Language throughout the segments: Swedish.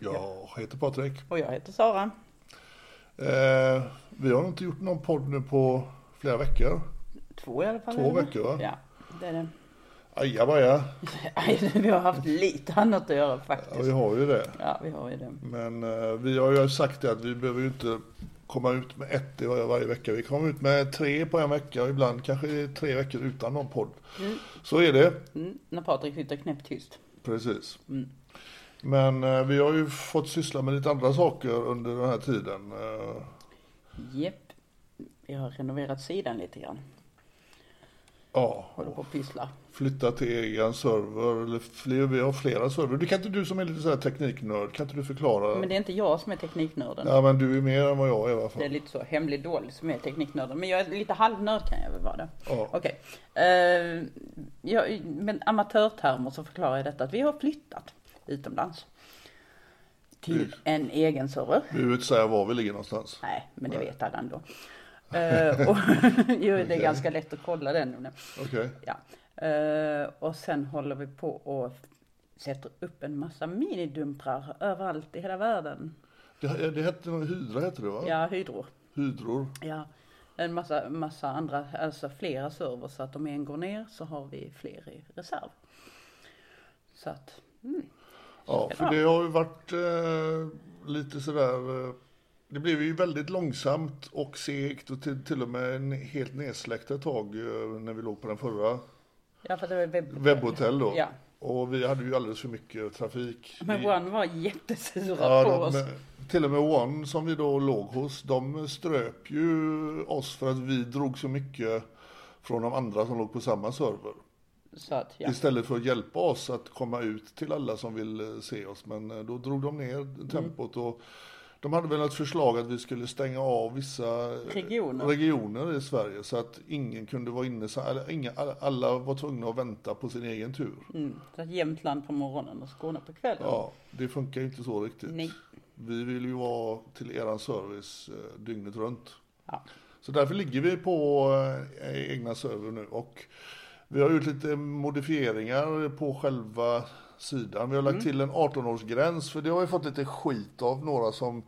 Jag ja. heter Patrik. Och jag heter Sara. Uh, vi har inte gjort någon podd nu på flera veckor. Två i alla fall. Två veckor va? Ja, det är det. Ajabaja. vi har haft lite annat att göra faktiskt. Ja, vi har ju det. Ja, vi har ju det. Men uh, vi har ju sagt det att vi behöver ju inte komma ut med ett i varje vecka. Vi kommer ut med tre på en vecka och ibland kanske tre veckor utan någon podd. Mm. Så är det. Mm, när Patrik sitter knäpptyst. Precis. Mm. Men uh, vi har ju fått syssla med lite andra saker under den här tiden. Uh, Jepp. Vi har renoverat sidan lite grann. Ja. Håller på att pyssla. Flytta till egen server, eller fler, vi har flera server. Du kan inte du som är lite så här tekniknörd, kan inte du förklara? Men det är inte jag som är tekniknörden. Ja men du är mer än vad jag är i alla fall. Det är lite så hemlig dålig som är tekniknörden. Men jag är lite halvnörd kan jag väl vara det. Ja. Okej. Okay. Uh, jag, med amatörtermer så förklarar jag detta att vi har flyttat utomlands. Till vi, en egen server. Vi vill inte säga var vi ligger någonstans. Nej, men det Nej. vet alla ändå. uh, och, jo, det är okay. ganska lätt att kolla den. Okej. Okay. Ja. Uh, och sen håller vi på och sätter upp en massa minidumprar överallt i hela världen. Det, det hette Hydra hette det va? Ja, hydror. Hydror. Ja. En massa, massa andra, alltså flera servers så att om en går ner så har vi fler i reserv. Så att, mm. Ja, för det har ju varit eh, lite sådär eh, det blev ju väldigt långsamt och segt och till, till och med helt nedsläckt ett tag eh, när vi låg på den förra Ja, för det var webbhotell. webbhotell då. Ja. Och vi hade ju alldeles för mycket trafik. Men. One var jättesura ja, på oss. Med, till och med One som vi då låg hos, de ströp ju oss för att vi drog så mycket från de andra som låg på samma server. Att, ja. Istället för att hjälpa oss att komma ut till alla som vill eh, se oss. Men eh, då drog de ner tempot mm. och de hade väl ett förslag att vi skulle stänga av vissa regioner, regioner i Sverige så att ingen kunde vara inne, alla, inga, alla var tvungna att vänta på sin egen tur. Mm, så att Jämtland på morgonen och Skåne på kvällen. Ja, det funkar inte så riktigt. Nej. Vi vill ju vara till eran service eh, dygnet runt. Ja. Så därför ligger vi på eh, egna server nu och vi har gjort lite modifieringar på själva sidan. Vi har lagt mm. till en 18-årsgräns för det har vi fått lite skit av några som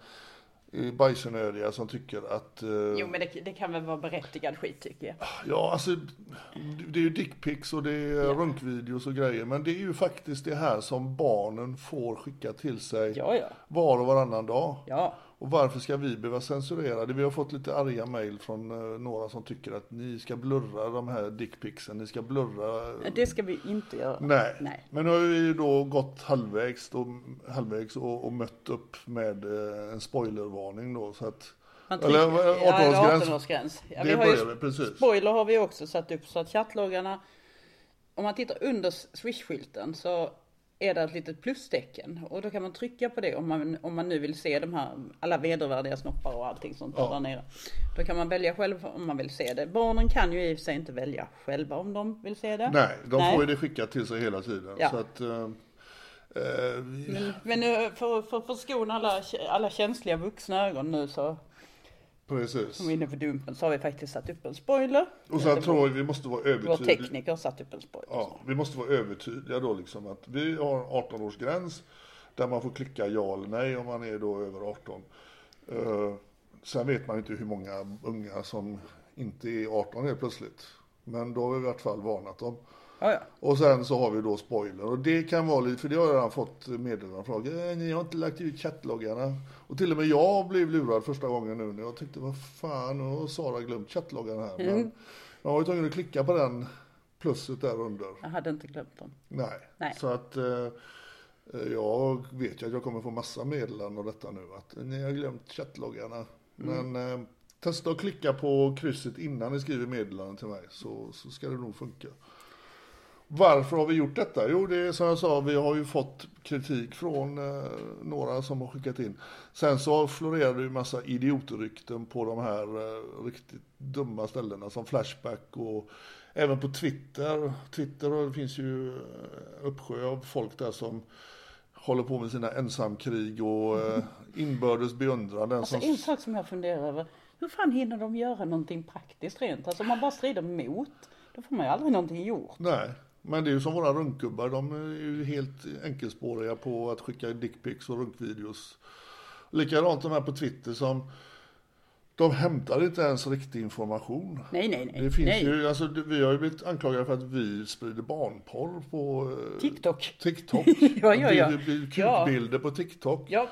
är bajsnödiga som tycker att... Eh, jo men det, det, kan väl vara berättigad skit tycker jag. Ja alltså det är ju dickpics och det är ja. runkvideos och grejer men det är ju faktiskt det här som barnen får skicka till sig ja, ja. var och varannan dag. Ja. Och varför ska vi behöva censurera det? Vi har fått lite arga mejl från uh, några som tycker att ni ska blurra de här dickpicsen, ni ska blurra. Det ska vi inte göra. Nej, Nej. men nu har vi ju då gått halvvägs, då, halvvägs och, och mött upp med uh, en spoilervarning då så att eller 18-årsgräns. Ja, 18 ja, vi har ju, precis. Spoiler har vi också satt upp så att chattloggarna, om man tittar under swishskylten så är det ett litet plustecken och då kan man trycka på det om man, om man nu vill se de här alla vedervärdiga snoppar och allting sånt ja. där nere. Då kan man välja själv om man vill se det. Barnen kan ju i och för sig inte välja själva om de vill se det. Nej, de Nej. får ju det skickat till sig hela tiden. Ja. Så att, uh, men, men för, för, för att förskona alla, alla känsliga vuxna ögon nu så Precis. som är inne på Dumpen så har vi faktiskt satt upp en spoiler. Och sen tror jag vi måste vara Vår övertydliga. tekniker har satt upp en spoiler. Ja, vi måste vara övertydliga då liksom att vi har 18-årsgräns där man får klicka ja eller nej om man är då över 18. Eh, sen vet man inte hur många unga som inte är 18 helt plötsligt. Men då har vi i vart fall varnat dem. Ja, ja. Och sen så har vi då spoiler och det kan vara lite, för det har jag redan fått meddelanden från. Eh, Ni har inte lagt ut chattloggarna. Och till och med jag blev lurad första gången nu när jag tänkte vad fan, nu har Sara glömt chattloggarna här. Men jag var ju tvungen att klicka på den plusset där under. Jag hade inte glömt dem. Nej. Nej. Så att eh, jag vet ju att jag kommer få massa meddelanden av detta nu. Att ni har glömt chattloggarna. Men eh, testa att klicka på krysset innan ni skriver meddelanden till mig så, så ska det nog funka. Varför har vi gjort detta? Jo, det är som jag sa, vi har ju fått kritik från eh, några som har skickat in. Sen så florerar det ju massa idiotrykten på de här eh, riktigt dumma ställena som Flashback och även på Twitter. Twitter det finns ju eh, uppsjö av folk där som håller på med sina ensamkrig och eh, inbördes beundran. Den Alltså som en sak som jag funderar över. Hur fan hinner de göra någonting praktiskt rent? Alltså om man bara strider mot. Då får man ju aldrig någonting gjort. Nej, men det är ju som våra runkgubbar. De är ju helt enkelspåriga på att skicka dickpics och runkvideos. Likadant de här på Twitter som de hämtar inte ens riktig information. Nej, nej, nej. Det finns nej. ju, alltså vi har ju blivit anklagade för att vi sprider barnporr på eh, TikTok. TikTok. Ja, ja, ja. Det blir Ja. kukbilder på TikTok. Ja,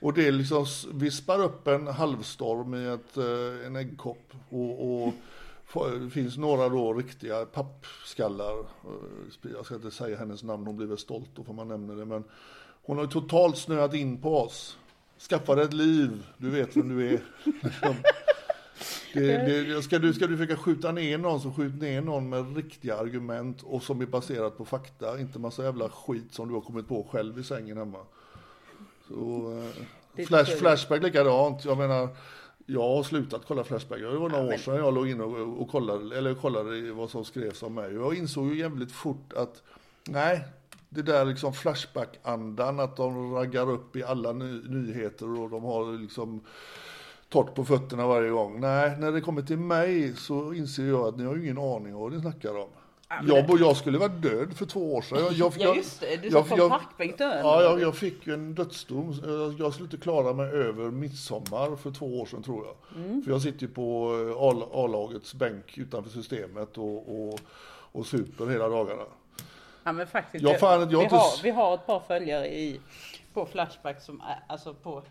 Och det liksom vispar upp en halvstorm i ett, eh, en äggkopp. Och, och det finns några då riktiga pappskallar. Eh, Jag ska inte säga hennes namn, hon blir väl stolt då får man nämna det. Men hon har ju totalt snöat in på oss. Skaffa dig ett liv, du vet vem du är. Liksom. Det, det, ska, du, ska du försöka skjuta ner någon så skjut ner någon med riktiga argument och som är baserat på fakta. Inte massa jävla skit som du har kommit på själv i sängen hemma. Så, eh, flash, flashback likadant. Jag menar, jag har slutat kolla Flashback. Det var några år sedan jag låg in och, och kollade, eller kollade vad som skrevs om mig. Jag insåg ju jävligt fort att nej, det där liksom Flashback-andan att de raggar upp i alla ny, nyheter och de har liksom torrt på fötterna varje gång. Nej, när det kommer till mig så inser jag att ni har ju ingen aning om vad ni snackar om. Jag, jag skulle vara död för två år sedan. Jag, jag, Ja, just det. Du parkbänk död. Ja, jag, jag fick en dödsdom. Jag, jag skulle inte klara mig över midsommar för två år sedan tror jag. Mm. För jag sitter ju på eh, A-lagets bänk utanför systemet och, och, och super hela dagarna. Ja men faktiskt. Ja, det- fan, jag vi, inte har, vi har ett par följare i, på Flashback som alltså på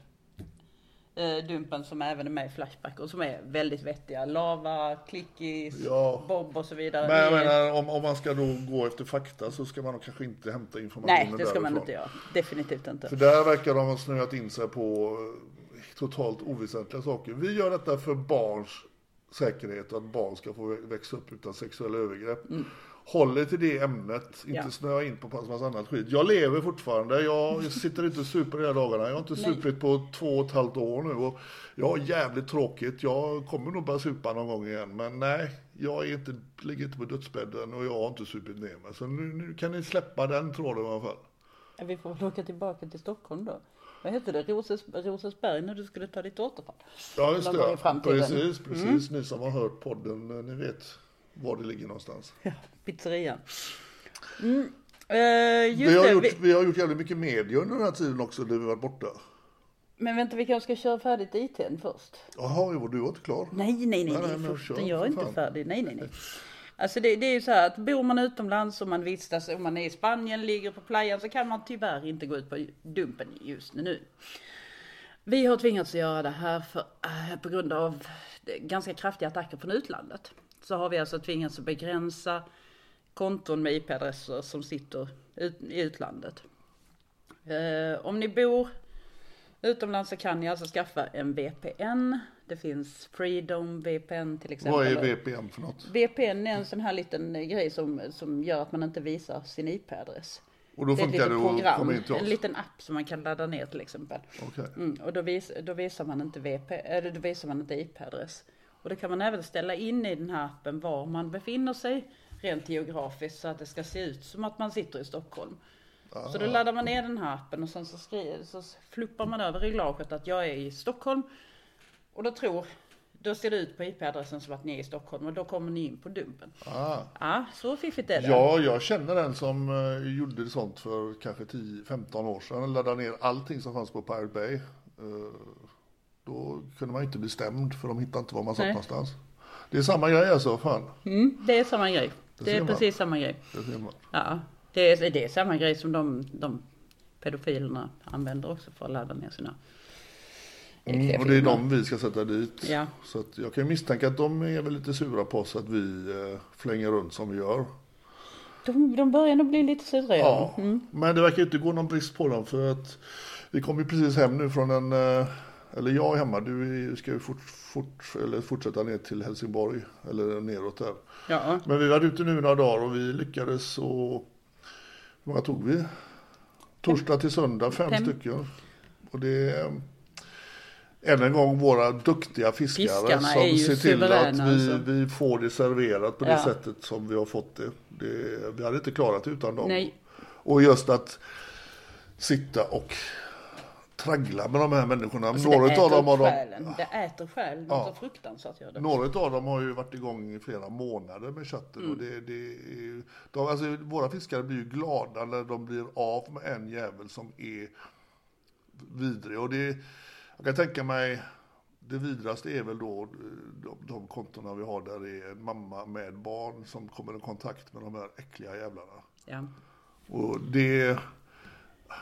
Dumpen som även är med i Flashback och som är väldigt vettiga. Lava, Klickis, Ja. Bob och så vidare. Men jag menar, om, om man ska då gå efter fakta så ska man nog kanske inte hämta informationen Nej, det ska man därifrån. inte göra. Definitivt inte. För där verkar de ha snöat in sig på eh, totalt oväsentliga saker. Vi gör detta för barns säkerhet och att barn ska få växa upp utan sexuella övergrepp. Håll er till det ämnet, inte Ja. snöa in på en massa annat skit. Jag lever fortfarande, jag sitter inte super hela dagarna. Jag har inte supit på två och ett halvt år nu och jag har jävligt tråkigt. Jag kommer nog börja supa någon gång igen, men nej, jag är inte, ligger inte på dödsbädden och jag har inte supit ner mig. Så nu, nu kan ni släppa den tråden i alla fall. Ja, Vi får väl åka tillbaka till Stockholm då. Vad hette det? Roses, Rosersberg när du skulle ta ditt återfall? Ja, just det. Precis, precis. Ni som har hört podden, eh, ni vet var det ligger någonstans. Ja, pizzerian. Mm. Eh, Vi har, det. gjort, Vi, vi har gjort jävligt mycket media under den här tiden också, när vi varit borta. men vänta, vi kanske ska köra färdigt ITn först? Jaha, jo, du var inte klar? Nej, nej, nej, Nej, nej, men kör, jag är inte fan. färdig. Nej, nej, nej. Alltså det, det är ju så här att bor man utomlands och man vistas, om man är i Spanien, ligger på playan så kan man tyvärr inte gå ut på Dumpen just nu. Vi har tvingats göra det här för, eh, på grund av ganska kraftiga attacker från utlandet. Så har vi alltså tvingats att begränsa konton med IP-adresser som sitter ut, i utlandet. Eh, om ni bor utomlands så kan ni alltså skaffa en VPN. Det finns Freedom VPN till exempel. Vad är VPN för något? VPN är en sån här liten grej som, som gör att man inte visar sin IP-adress. Och då funkar det att program, komma in till oss? en liten app som man kan ladda ner till exempel. Okej. Mm, och då, vis, då visar man inte VP, eller då visar man inte IP-adress. Och då kan man även ställa in i den här appen var man befinner sig rent geografiskt så att det ska se ut som att man sitter i Stockholm. Så då laddar man ner den här appen och sen så, skriver, så fluppar man över reglaget att jag är i Stockholm. Och då tror då ser det ut på IP-adressen som att ni är i Stockholm och då kommer ni in på Dumpen. Ah. Ja, så fiffigt är det. Ja, jag känner en som uh, gjorde sånt för kanske 10-15 år sedan. Laddade ner allting som fanns på Pirate Bay. Då kunde man inte bli stämd för de hittade inte var man satt Nej. någonstans. Det är samma grej alltså, fan. Mm, det är samma grej. Det, ser är precis samma grej. Det. Ja, det är, det är samma grej som de, de pedofilerna använder också för att ladda ner sina Mm, och det är de vi ska sätta dit. Ja. Så att jag kan ju misstänka att de är väl lite sura på oss att vi uh, flänger runt som vi gör. De, de börjar nog bli lite sura. Ja, Mm. men det verkar inte gå någon brist på dem för att vi kom ju precis hem nu från en, eh, eller jag är hemma, du ska ju fort, fort, eller fortsätta ner till Helsingborg eller neråt där. Ja, Men vi var ute nu några dagar och vi lyckades och, hur många tog vi? Torsdag till söndag, fem, Fem. stycken. Och det är än en gång våra duktiga fiskare Fiskarna som ser till att vi, alltså. vi får det serverat på det Ja. sättet som vi har fått det. det. Vi hade inte klarat det utan dem. nej. Och just att sitta och traggla med de här människorna. Alltså, några det av äter dem har upp de, själen. Det äter själ. Ja. Så fruktansvärt gör det. några av dem har ju varit igång i flera månader med köttet. Mm. Och det, det de, alltså, våra fiskare blir ju glada när de blir av med en jävel som är vidrig. Och det, jag kan tänka mig, det vidraste är väl då de, de kontona vi har där det är en mamma med barn som kommer i kontakt med de här äckliga jävlarna. Ja. Och det,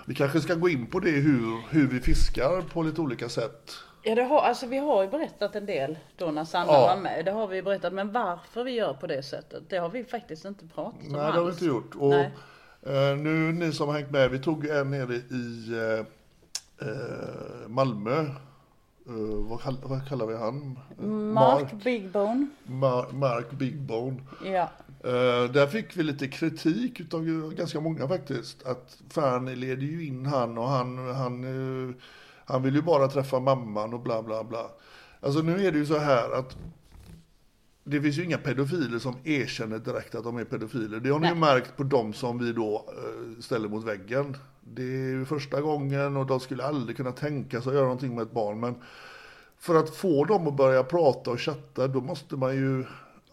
vi kanske ska gå in på det hur, hur vi fiskar på lite olika sätt. Ja, det har, alltså vi har ju berättat en del då när Sanna Ja. var med. Det har vi ju berättat. Men varför vi gör på det sättet, det har vi faktiskt inte pratat om Nej, det har vi inte gjort. Och Nej. eh, nu ni som har hängt med, vi tog en nere i eh, eh, Malmö. Eh, vad, kall, vad kallar vi han? Mark Big Bone. Mar- Mark Big Bone. Ja. Eh, där fick vi lite kritik utav ganska många faktiskt. Att fan ni leder ju in han och han, han, eh, han vill ju bara träffa mamman och bla bla bla. Alltså nu är det ju så här att det finns ju inga pedofiler som erkänner direkt att de är pedofiler. Det har ni ju märkt på de som vi då ställer mot väggen. Det är ju första gången och de skulle aldrig kunna tänka sig att göra någonting med ett barn. Men för att få dem att börja prata och chatta då måste man ju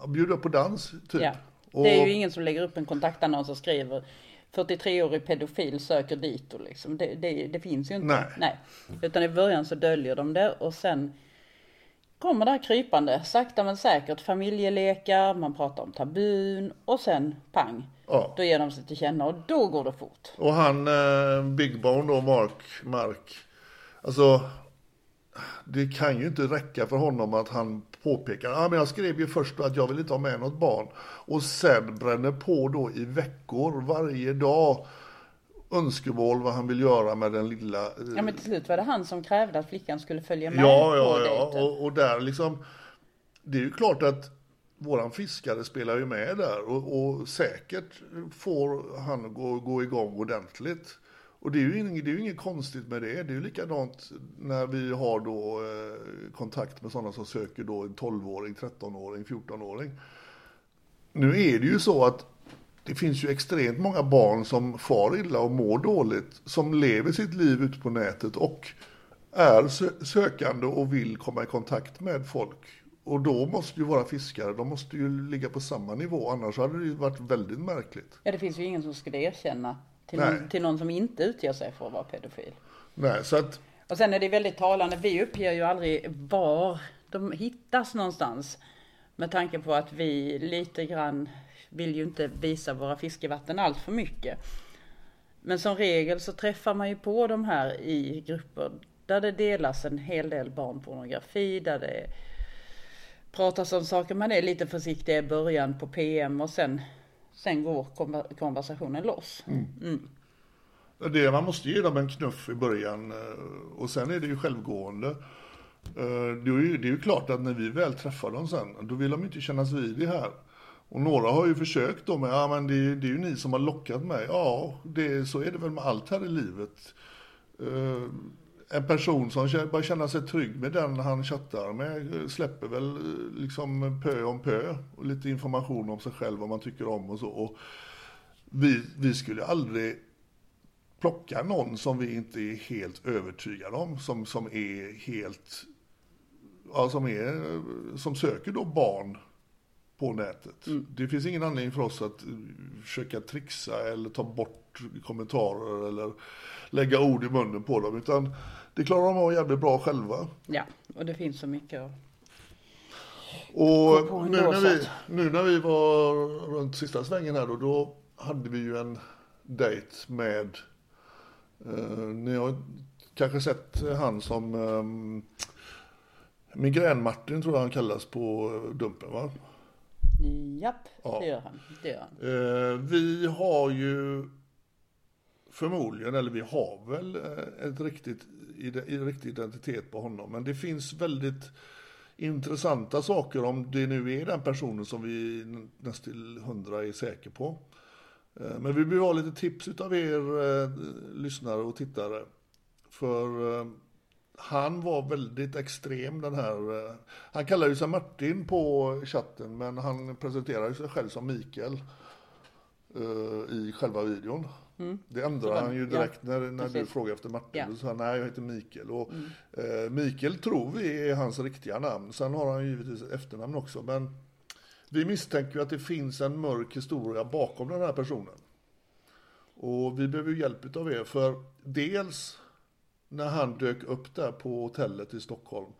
bjuda på dans. Typ. ja. Det är ju ingen som lägger upp en kontaktannons och skriver 43-årig pedofil söker dit och liksom. Det, det, det finns ju inte. Nej. Utan i början så döljer de det och sen kommer det här krypande. Sakta men säkert. Familjelekar, man pratar om tabun och sen pang. Ja. Då ger de sig till känna och då går det fort. Och han, eh, Big Bone då, Mark, Mark, alltså det kan ju inte räcka för honom att han påpekar, ah, men jag skrev ju först att jag vill inte ha med något barn. Och sen bränner på då i veckor, varje dag, önskemål vad han vill göra med den lilla. eh, Ja men till slut var det han som krävde att flickan skulle följa med ja, på ja, ja. dejten. Och, och där liksom, det är ju klart att våran fiskare spelar ju med där och, och säkert får han gå, gå igång ordentligt. Och det är, ju inget, det är ju inget konstigt med det. Det är ju likadant när vi har då eh, kontakt med sådana som söker då en 12-åring, 13-åring, 14-åring. Nu är det ju så att det finns ju extremt många barn som far illa och mår dåligt, som lever sitt liv ute på nätet och är sökande och vill komma i kontakt med folk. Och då måste ju våra fiskare, de måste ju ligga på samma nivå, annars hade det ju varit väldigt märkligt. Ja det finns ju ingen som skulle erkänna till någon, till någon som inte utger sig för att vara pedofil. Nej, så att, Och sen är det väldigt talande, vi uppger ju aldrig var de hittas någonstans. Med tanke på att vi lite grann vill ju inte visa våra fiskevatten allt för mycket. Men som regel så träffar man ju på de här i grupper där det delas en hel del barnpornografi, där det pratas om saker, man är lite försiktig i början på PM och sen, sen går konver- konversationen loss. Mm. det, man måste ge dem en knuff i början eh, och sen är det ju självgående. Eh, Det är ju, det är ju klart att när vi väl träffar dem sen, då vill de inte kännas vid det här. Och några har ju försökt då med, ja men det, är- det är ju ni som har lockat mig. Ja, det, så är det väl med allt här i livet. Eh, en person som börjar känna sig trygg med den han chattar med eh, släpper väl eh, liksom pö om pö och lite information om sig själv, vad man tycker om och så. Och vi, vi skulle aldrig plocka någon som vi inte är helt övertygade om, som, som är helt ja, som, är, som söker då barn på nätet. Det finns ingen anledning för oss att eh, försöka trixa eller ta bort kommentarer eller lägga ord i munnen på dem, utan det klarar de av jävligt bra själva. Ja, och det finns så mycket. att- Och nu när, vi, nu när vi var runt sista svängen här då, då hade vi ju en dejt med, eh, ni har kanske sett han som eh, Migrän-Martin tror jag han kallas på Dumpen va? Japp, Ja. det gör han. Det gör han. Eh, vi har ju förmodligen, eller vi har väl eh, ett riktigt, riktig identitet på honom. Men det finns väldigt intressanta saker om det nu är den personen som vi nästan till hundra är säker på. Eh, men vi vill ha lite tips utav er eh, lyssnare och tittare. För eh, han var väldigt extrem den här. eh, Han kallar ju sig Martin på chatten men han presenterar ju sig själv som Mikael. Eh, I själva videon. Det ändrar Mm. Så han ju ja, direkt när, när du frågar efter Martin. Ja. Mm. Då sa han nej jag heter Mikael. Och, eh, Mikael tror vi är hans riktiga namn. Sen har han givetvis ett efternamn också. Men vi misstänker ju att det finns en mörk historia bakom den här personen. Och vi behöver ju hjälp av er för dels när han dök upp där på hotellet i Stockholm.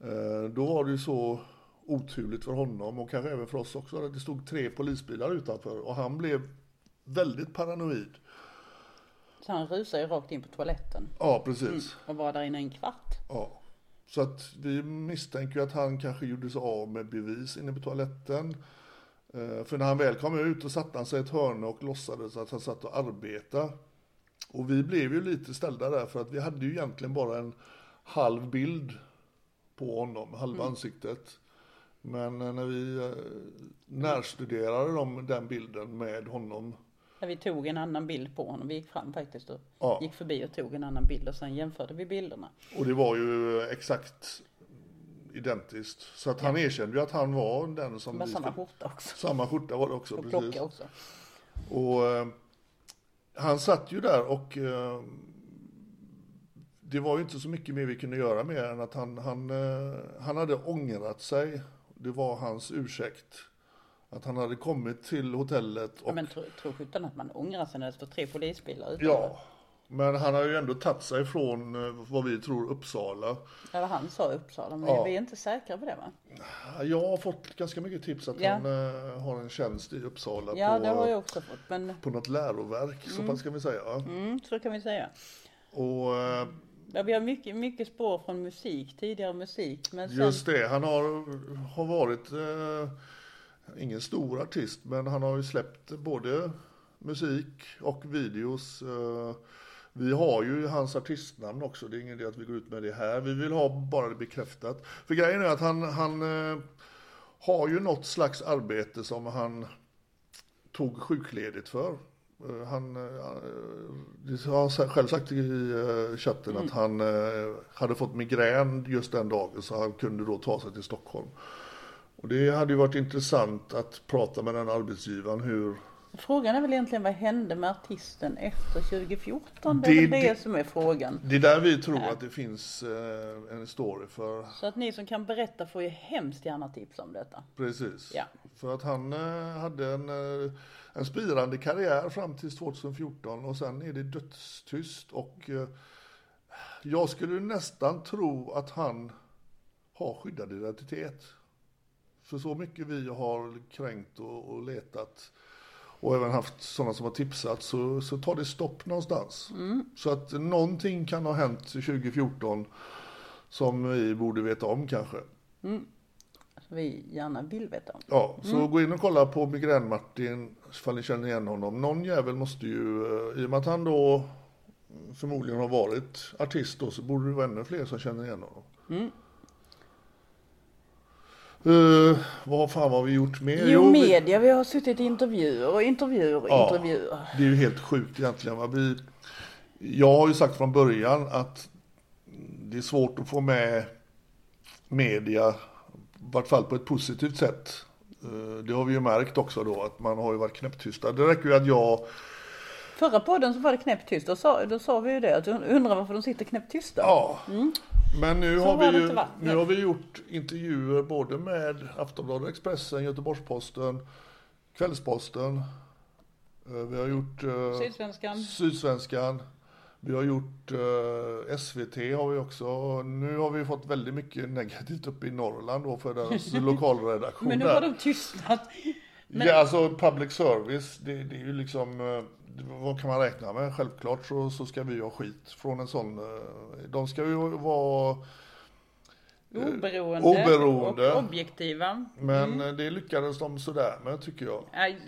eh, Då var det ju så oturligt för honom och kanske även för oss också. Det stod tre polisbilar utanför och han blev väldigt paranoid. Så han rusade ju rakt in på toaletten Ja, precis. och var där inne en kvart. Ja. Så att vi misstänker ju att han kanske gjorde sig av med bevis inne på toaletten. Eh, För när han väl kom ut och satte han sig i ett hörn och låtsades att han satt och arbetade. Och vi blev ju lite ställda där för att vi hade ju egentligen bara en halv bild på honom, halva ansiktet. Men eh, när vi eh, närstuderade dem, den bilden med honom Där vi tog en annan bild på honom. Vi gick fram faktiskt och Ja. gick förbi och tog en annan bild och sen jämförde vi bilderna. Och det var ju exakt identiskt. Så att han erkände ju att han var den som Med vi samma skjorta också. Samma skjorta var det också, Och precis. klocka också. Och eh, han satt ju där och eh, det var ju inte så mycket mer vi kunde göra med än att han, han, eh, han hade ångrat sig. Det var hans ursäkt. Att han hade kommit till hotellet Ja, och men tror tro sjutton att man ångrar sig när det står tre polisbilar utanför. ja, men han har ju ändå tagit sig från eh, vad vi tror Uppsala. Eller han sa Uppsala, men Ja. vi är inte säkra på det va? Jag har fått ganska mycket tips att Ja. han eh, har en tjänst i Uppsala Ja, på, det har jag också fått. Men på något läroverk, så pass kan vi säga. mm, så kan vi säga. Och eh, Ja, vi har mycket, mycket spår från musik, tidigare musik. Men sen, just det, han har, har varit eh, ingen stor artist, men han har ju släppt både musik och videos. Eh, vi har ju hans artistnamn också, det är ingen idé att vi går ut med det här. Vi vill ha bara det bekräftat. För grejen är att han, han eh, har ju något slags arbete som han tog sjukledigt för. Eh, Han, det har själv sagt i chatten att han hade fått migrän just den dagen så han kunde då ta sig till Stockholm. Och det hade ju varit intressant att prata med den arbetsgivaren hur Frågan är väl egentligen vad hände med artisten efter 2014? Det Det- är väl det, det- som är frågan. Det är där vi tror att det finns eh, en story för, Så att ni som kan berätta får ju hemskt gärna tips om detta. precis. Ja. För att han eh, hade en, eh, en spirande karriär fram till 2014 och sen är det dödstyst och eh, jag skulle nästan tro att han har skyddad identitet. För så mycket vi har kränkt och, och letat och även haft sådana som har tipsat så, så tar det stopp någonstans. Så att någonting kan ha hänt 2014 som vi borde veta om kanske. Som vi gärna vill veta om. Ja, så gå in och kolla på Migrän-Martin ifall ni känner igen honom. Någon jävel måste ju, eh, i och med att han då förmodligen har varit artist då, så borde det vara ännu fler som känner igen honom. Eh, vad fan har vi gjort mer? Jo, vi- media, vi har suttit i intervjuer och intervjuer och Ja. intervjuer. Det är ju helt sjukt egentligen. Va? Vi, jag har ju sagt från början att det är svårt att få med media, i vart fall på ett positivt sätt. Eh, Det har vi ju märkt också då, att man har ju varit knäpptysta. Det räcker ju att jag, Förra podden så var det knäpptyst. Då sa, då sa vi ju det, att undrar varför de sitter knäpptysta. ja, Men nu, Så har vi, ju, nu har vi gjort intervjuer både med Aftonbladet, Expressen, Göteborgs-Posten, Kvällsposten. Eh, Vi har gjort eh, Sydsvenskan. Sydsvenskan. Vi har gjort eh, SVT har vi också. Nu har vi fått väldigt mycket negativt uppe i Norrland då för deras lokalredaktion Men nu har de tystnat. Men- Ja, alltså public service, det, det är ju liksom, eh, vad kan man räkna med? Självklart så, så ska vi ha skit från en sån, eh, de ska ju vara, Oberoende, oberoende. och objektiva. men eh, det lyckades de sådär med tycker jag.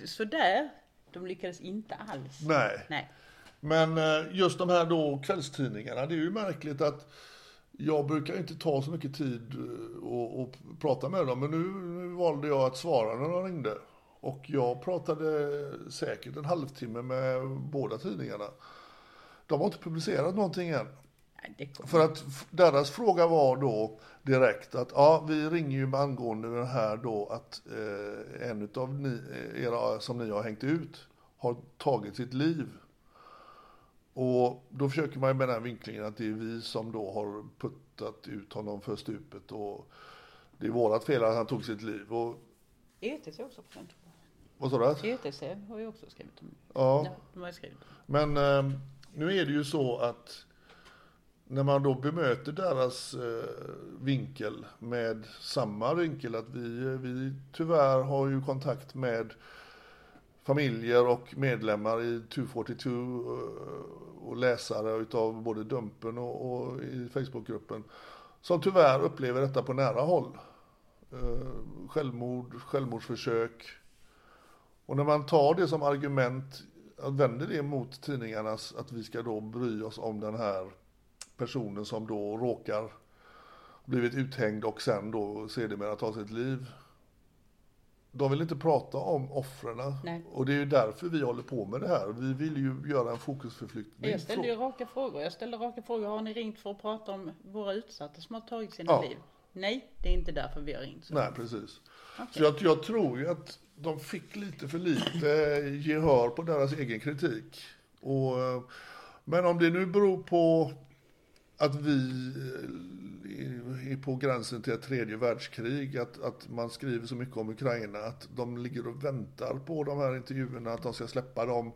Sådär. De lyckades inte alls. Nej. Nej. Men eh, just de här då kvällstidningarna, det är ju märkligt att jag brukar inte ta så mycket tid eh, och, och prata med dem, men nu, nu valde jag att svara när de ringde. Och jag pratade säkert en halvtimme med båda tidningarna. De har inte publicerat någonting än. Nej, det. För att deras fråga var då direkt att ja, vi ringer ju med angående det här då att eh, en av ni, eh, era som ni har hängt ut har tagit sitt liv. Och då försöker man ju med den här vinklingen att det är vi som då har puttat ut honom för stupet och det är vårat fel att han tog sitt liv. Och ETC också på den tror vad sa du? jag. ETC har ju också skrivit om Ja. Ja, de har ju skrivit Men eh, nu är det ju så att när man då bemöter deras eh, vinkel med samma vinkel att vi, vi tyvärr har ju kontakt med familjer och medlemmar i 242 eh, och läsare utav både Dumpen och, och i Facebookgruppen som tyvärr upplever detta på nära håll. Eh, självmord, självmordsförsök. Och när man tar det som argument, vänder det mot tidningarnas, att vi ska då bry oss om den här personen som då råkar blivit uthängd och sen då sedermera ta sitt liv. De vill inte prata om offren. Och det är ju därför vi håller på med det här. Vi vill ju göra en fokusförflyttning. Jag ställde ju raka frågor. Jag ställde raka frågor. Har ni ringt för att prata om våra utsatta som har tagit sina Ja. liv? Nej, det är inte därför vi har ringt. Så. Nej, precis. Så jag, jag tror ju att de fick lite för lite gehör på deras egen kritik. Och, men om det nu beror på att vi eh, är på gränsen till ett tredje världskrig, att, att man skriver så mycket om Ukraina, att de ligger och väntar på de här intervjuerna, att de ska släppa dem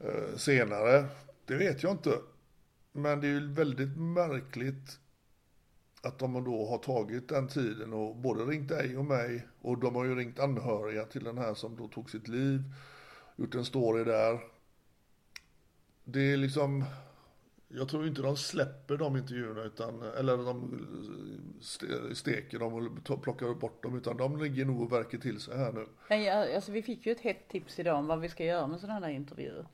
eh, senare, det vet jag inte. Men det är ju väldigt märkligt att de då har tagit den tiden och både ringt dig och mig och de har ju ringt anhöriga till den här som då tog sitt liv, gjort en story där. Det är liksom, jag tror inte de släpper de intervjuerna utan, eller de steker dem och plockar bort dem utan de ligger nog och verkar till sig här nu. Nej, alltså vi fick ju ett hett tips idag om vad vi ska göra med sådana här intervjuer.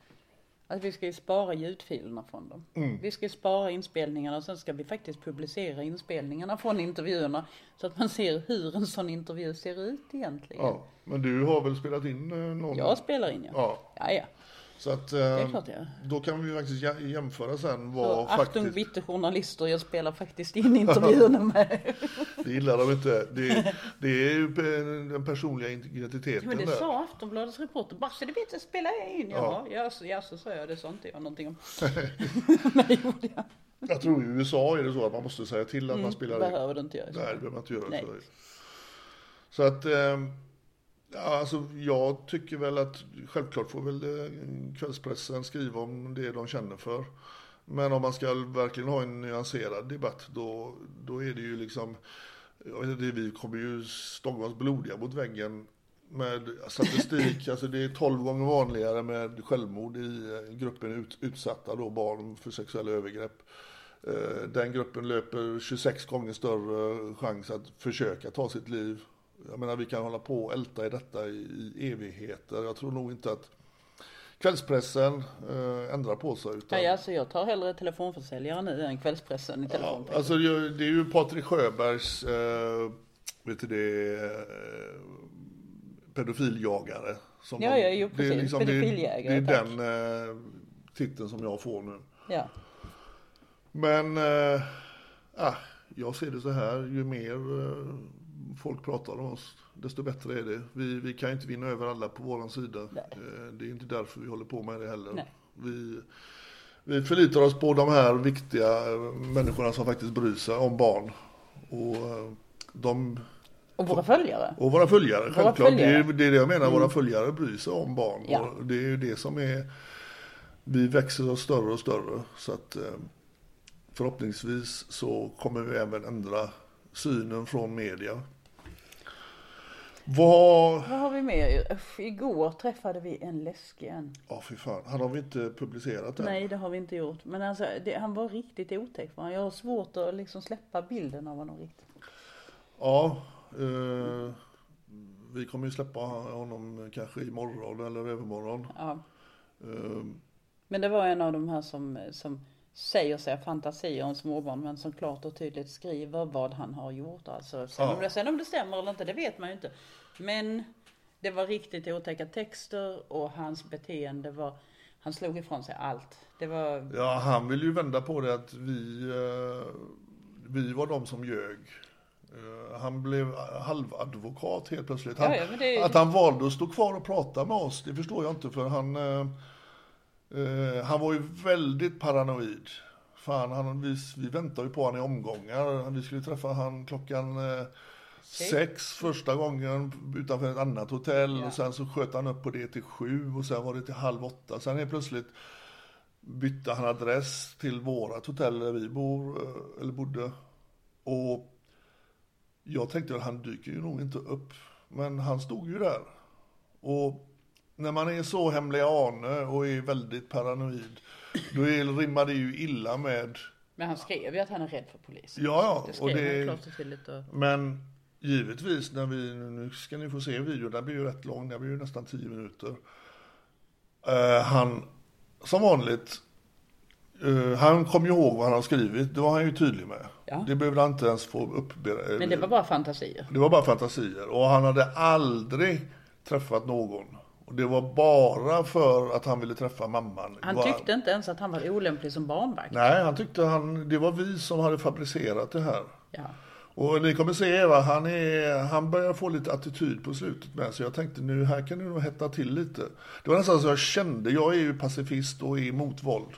Att vi ska ju spara ljudfilerna från dem. Mm. Vi ska ju spara inspelningarna och sen ska vi faktiskt publicera inspelningarna från intervjuerna. Så att man ser hur en sån intervju ser ut egentligen. Ja, men du har väl spelat in eh, någon? Jag spelar in ja. Ja, Ja, ja. Så att eh, klart gör. då kan vi faktiskt jä- jämföra sen Så vad Achtung faktiskt... bitte journalister, jag spelar faktiskt in intervjuerna med. Det gillar de inte. Det, det är ju den personliga identiteten Men det där. sa Aftonbladets reporter, bara så du vet så jag in. Ja, så, ja, så sa jag, det sa inte jag någonting om. Det gjorde jag. Jag tror i USA är det så att man måste säga till att man spelar in. Behöver du inte göra så. Nej, det behöver man inte göra. Nej. Så, så att, ehm, ja, alltså jag tycker väl att självklart får väl eh, kvällspressen skriva om det de känner för. Men om man ska verkligen ha en nyanserad debatt då, då är det ju liksom, jag vet inte, vi kommer ju stånga oss blodiga mot väggen med statistik, alltså det är 12 gånger vanligare med självmord i eh, gruppen ut, utsatta då barn för sexuella övergrepp. Eh, Den gruppen löper 26 gånger större chans att försöka ta sitt liv. Jag menar vi kan hålla på och älta i detta i, evigheter. Jag tror nog inte att kvällspressen eh, ändrar på sig. Utan, Nej, alltså jag tar hellre telefonförsäljare nu än kvällspressen i Ja, telefon. alltså det är det är ju Patrik Sjöbergs, eh, vet du det, eh, pedofiljagare. Som Ja, ja, jo, det är precis. det är- Pedofiljägare, Det är tack. den eh, titeln som jag får nu. Ja. Men, eh, ah, jag ser det så här, ju mer eh, folk pratar om oss, desto bättre är det. Vi, vi kan ju inte vinna över alla på våran sida. Nej. Eh, det är inte därför vi håller på med det heller. Nej. Vi, vi förlitar oss på de här viktiga människorna som faktiskt bryr sig om barn. Och, eh, de, Och våra följare. och våra följare, självklart. Det, är, följare. Mm. det är det jag menar, våra följare bryr sig om barn. Ja. Och det är ju det som är, vi växer oss större och större. Så att eh, förhoppningsvis så kommer vi även ändra synen från media. Vad, Vad har vi mer? Usch, igår träffade vi en läskig en. ja fy fan, han har vi inte publicerat än. Nej, det har vi inte gjort. Men alltså, det, han var riktigt otäck. Jag har svårt att liksom släppa bilden av honom riktigt. Ja, eh, vi kommer ju släppa honom kanske imorgon eller övermorgon. Ja. Eh, Men det var en av de här som, som säger sig ha fantasier om småbarn men som klart och tydligt skriver vad han har gjort. Alltså, sen, Ja. om det, sen om det stämmer eller inte, det vet man ju inte. Men det var riktigt otäcka texter och hans beteende var, han slog ifrån sig allt. Det var, ja, han vill ju vända på det att vi, eh, vi var de som ljög. Eh, han blev halvadvokat helt plötsligt. Han, Ja, ja, det- Att han valde att stå kvar och prata med oss, det förstår jag inte för han, eh, han var ju väldigt paranoid. Fan, han, vi, vi väntade ju på honom i omgångar. Vi skulle träffa han klockan eh, sex första gången utanför ett annat hotell Ja. och sen så sköt han upp på det till sju och sen var det till halv åtta. Sen helt plötsligt bytte han adress till vårat hotell där vi bor, eh, eller bodde. Och jag tänkte att han dyker ju nog inte upp. Men han stod ju där. Och när man är så hemlig ane och är väldigt paranoid, då är, rimmar det ju illa med men han skrev ju att han är rädd för polisen. Ja, ja, Det och det- och Men givetvis när vi, nu ska ni få se videon, den blir ju rätt lång, den blir ju nästan 10 minuter. Eh, han, som vanligt, eh, han kom ju ihåg vad han har skrivit, det var han ju tydlig med. Ja. Det behövde han inte ens få upp. men det var bara fantasier. det var bara fantasier och han hade aldrig träffat någon. Och det var bara för att han ville träffa mamman. Han tyckte inte ens att han var olämplig som barnvakt. Nej, han tyckte han, det var vi som hade fabricerat det här. Ja. Och ni kommer se Eva, han, är, han börjar få lite attityd på slutet med. Så jag tänkte nu här kan det nog hetta till lite. Det var nästan så jag kände, jag är ju pacifist och är emot våld.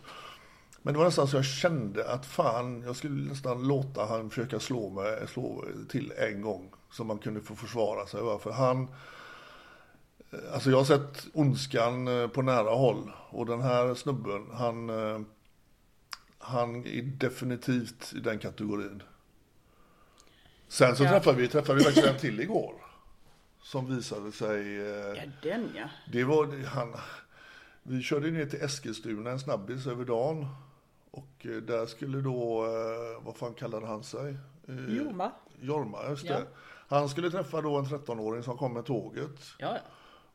Men det var nästan så jag kände att fan, jag skulle nästan låta han försöka slå mig, slå till en gång. Så man kunde få försvara sig. För han, alltså jag har sett ondskan eh, på nära håll. Och den här snubben, han, eh, han är definitivt i den kategorin. Sen så Ja. träffade vi, träffade vi faktiskt en till igår. Som visade sig... eh, ja, den ja. Det var han... Vi körde ner till Eskilstuna, en snabbis över dagen. Och där skulle då, vad fan kallade han sig? Jorma. Jorma, just Ja. det. Han skulle träffa då en 13-åring som kom med tåget. Ja, ja.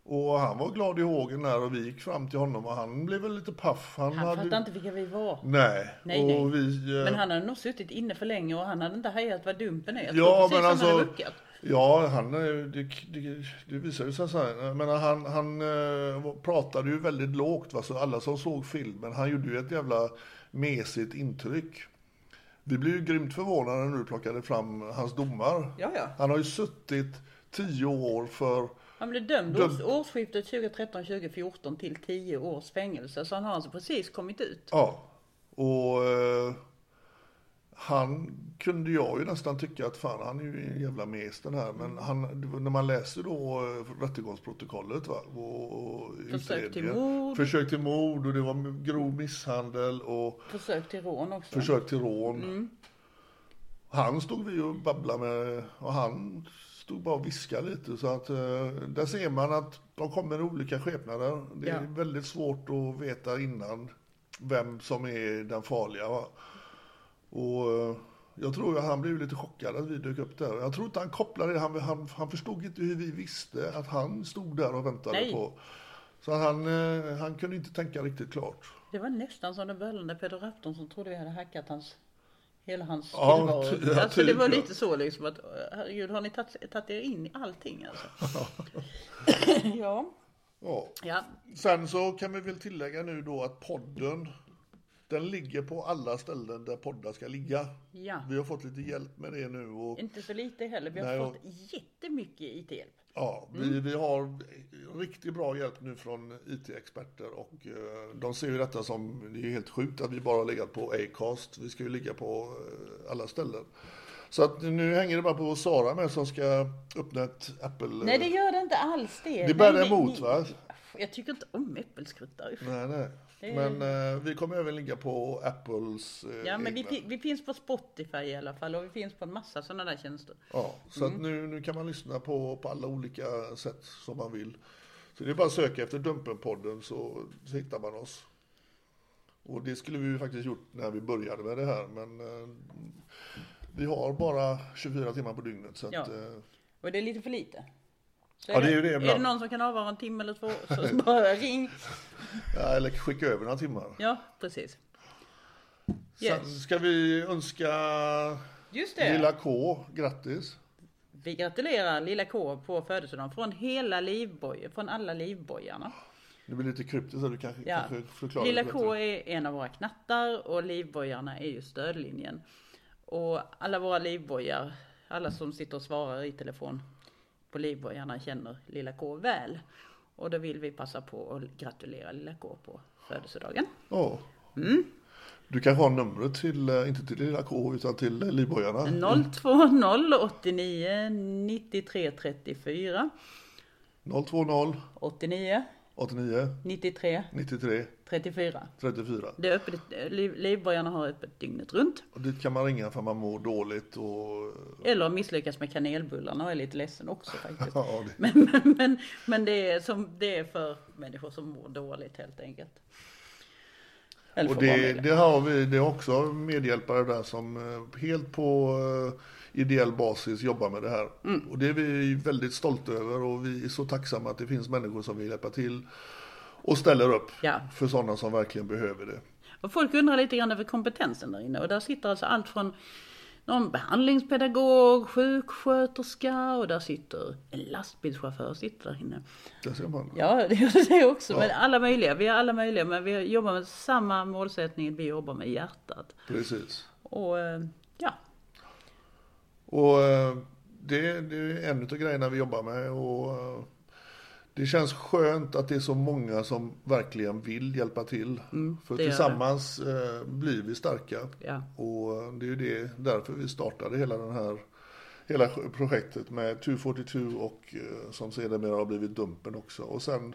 Och han var glad i hågen där och vi gick fram till honom och han blev väl lite paff. Han, Han hade... fattade inte vilka vi var. Nej. Nej, nej. Vi, eh, Men han hade nog suttit inne för länge och han hade inte hejat vad dumpen är. Jag Ja, men alltså-. Ja, han, eh, det, det, det visar ju sig så här. Menar, han, han eh, pratade ju väldigt lågt. Va? Så alla som såg filmen, han gjorde ju ett jävla mesigt intryck. Vi blev ju grymt förvånade när du plockade fram hans domar. Ja, ja. Han har ju suttit tio år för... Han blev dömd års, årsskiftet 2013-2014 till 10 års fängelse. Så han har alltså precis kommit ut. Ja. Och eh, han kunde jag ju nästan tycka att fan, han är ju en jävla mes den här. Men han, när man läser då eh, rättegångsprotokollet va, och, och Försök till mord. Försök till mord och det var grov misshandel och Försök till rån också. försök till rån. Mm. Han stod vi och babblade med och han stod bara och viskade lite. Så att eh, där ser man att de kommer i olika skepnader. Det är Ja. väldigt svårt att veta innan vem som är den farliga. Va? Och eh, jag tror att han blev lite chockad att vi dök upp där. Jag tror inte han kopplade det. Han, han, han förstod inte hur vi visste att han stod där och väntade Nej. på. Så han, eh, han kunde inte tänka riktigt klart. Det var nästan som den böllande Peder Afton som trodde vi hade hackat hans Hela hans Ja, tillvaro. alltså det var lite så liksom att herregud har ni tagit, er in i allting alltså? ja. Ja. Ja, Sen så kan vi väl tillägga nu då att podden, den ligger på alla ställen där poddar ska ligga. ja. Vi har fått lite hjälp med det nu och Inte så lite heller. Vi har Nej, fått jättemycket IT-hjälp. Ja, vi, Mm. vi har riktigt bra hjälp nu från IT-experter och eh, de ser ju detta som, det är helt sjukt att vi bara har legat på Acast. Vi ska ju ligga på eh, alla ställen. Så att nu hänger det bara på Sara med som ska öppna ett Apple... Nej det gör det inte alls det. Det bär emot va? Jag tycker inte om äppelskruttar. Nej, nej. Men eh, vi kommer även ligga på Apples eh, Ja men vi, fi- vi finns på Spotify i alla fall och vi finns på en massa sådana där tjänster. Ja, så Mm. att nu, nu kan man lyssna på, på alla olika sätt som man vill. Så det är bara att söka efter Dumpenpodden så, så hittar man oss. Och det skulle vi ju faktiskt gjort när vi började med det här men eh, vi har bara 24 timmar på dygnet så att, Ja. eh, Och det är lite för lite. Så Ja, det är ju det Är det ibland. någon som kan avvara en timme eller två så bara ring. ja, eller skicka över några timmar. Ja precis. Sen Yes. ska vi önska Just det. Lilla K grattis. Vi gratulerar lilla K på födelsedagen från hela livboj, från alla livbojarna. Det blir lite kryptiskt så du kanske, Ja. kanske förklarar Lilla K är en av våra knattar och livbojarna är ju stödlinjen. Och alla våra livbojar, alla som sitter och svarar i telefon på livbojarna känner lilla K väl. Och då vill vi passa på att gratulera lilla K på födelsedagen. Ja. Mm. Du kanske har numret till, eh, inte till Lilla K utan till livbojarna. 020 89 93 34 020 89 89 93 93 34. 34. Det är öppet, liv, livbojarna har öppet dygnet runt. Och dit kan man ringa för man mår dåligt och Eller misslyckas med kanelbullarna och är lite ledsen också faktiskt. ja, det, Men, men, men, men det, är som, det är för människor som mår dåligt helt enkelt. Eller och det, det har vi, det är också medhjälpare där som eh, helt på eh, ideell basis jobbar med det här. Mm. Och det är vi väldigt stolta över och vi är så tacksamma att det finns människor som vill hjälpa till och ställer upp Ja. för sådana som verkligen behöver det. Och folk undrar lite grann över kompetensen där inne. Och där sitter alltså allt från någon behandlingspedagog, sjuksköterska och där sitter en lastbilschaufför sitter där inne. Det ser man. Ja, det gör det också. Ja. Men alla möjliga, vi är alla möjliga. Men vi jobbar med samma målsättning, vi jobbar med hjärtat. Precis. Och eh, Och eh, det, det är en av grejerna vi jobbar med och eh, det känns skönt att det är så många som verkligen vill hjälpa till. För Mm, det det. tillsammans eh, blir vi starka. ja. Och det är ju det, därför vi startade hela den här Hela projektet med 242 och som sedermera har blivit Dumpen också. Och sen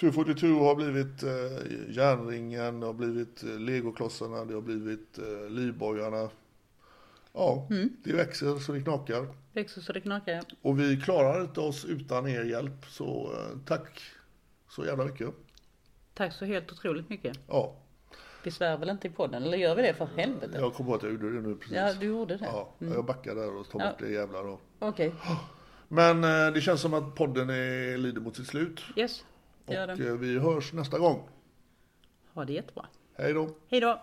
242 har blivit eh, järnringen, det har blivit legoklossarna, det har blivit eh, livbojarna. Ja, Mm. det växer så det knakar. Växer så det knakar. ja. Och vi klarar inte oss utan er hjälp. Så eh, tack så jävla mycket. Tack så helt otroligt mycket. Ja, Vi svär väl inte i podden, eller gör vi det för helvete? jag kom på att jag gjorde det nu precis. Ja, du gjorde det. Ja, jag backar där och tar Ja. bort det jävlar. Och... Okej, Men eh, det känns som att podden är, lider mot sitt slut. yes. Det gör Och den. eh, vi hörs nästa gång. Ha det jättebra. Hej då! Hej då!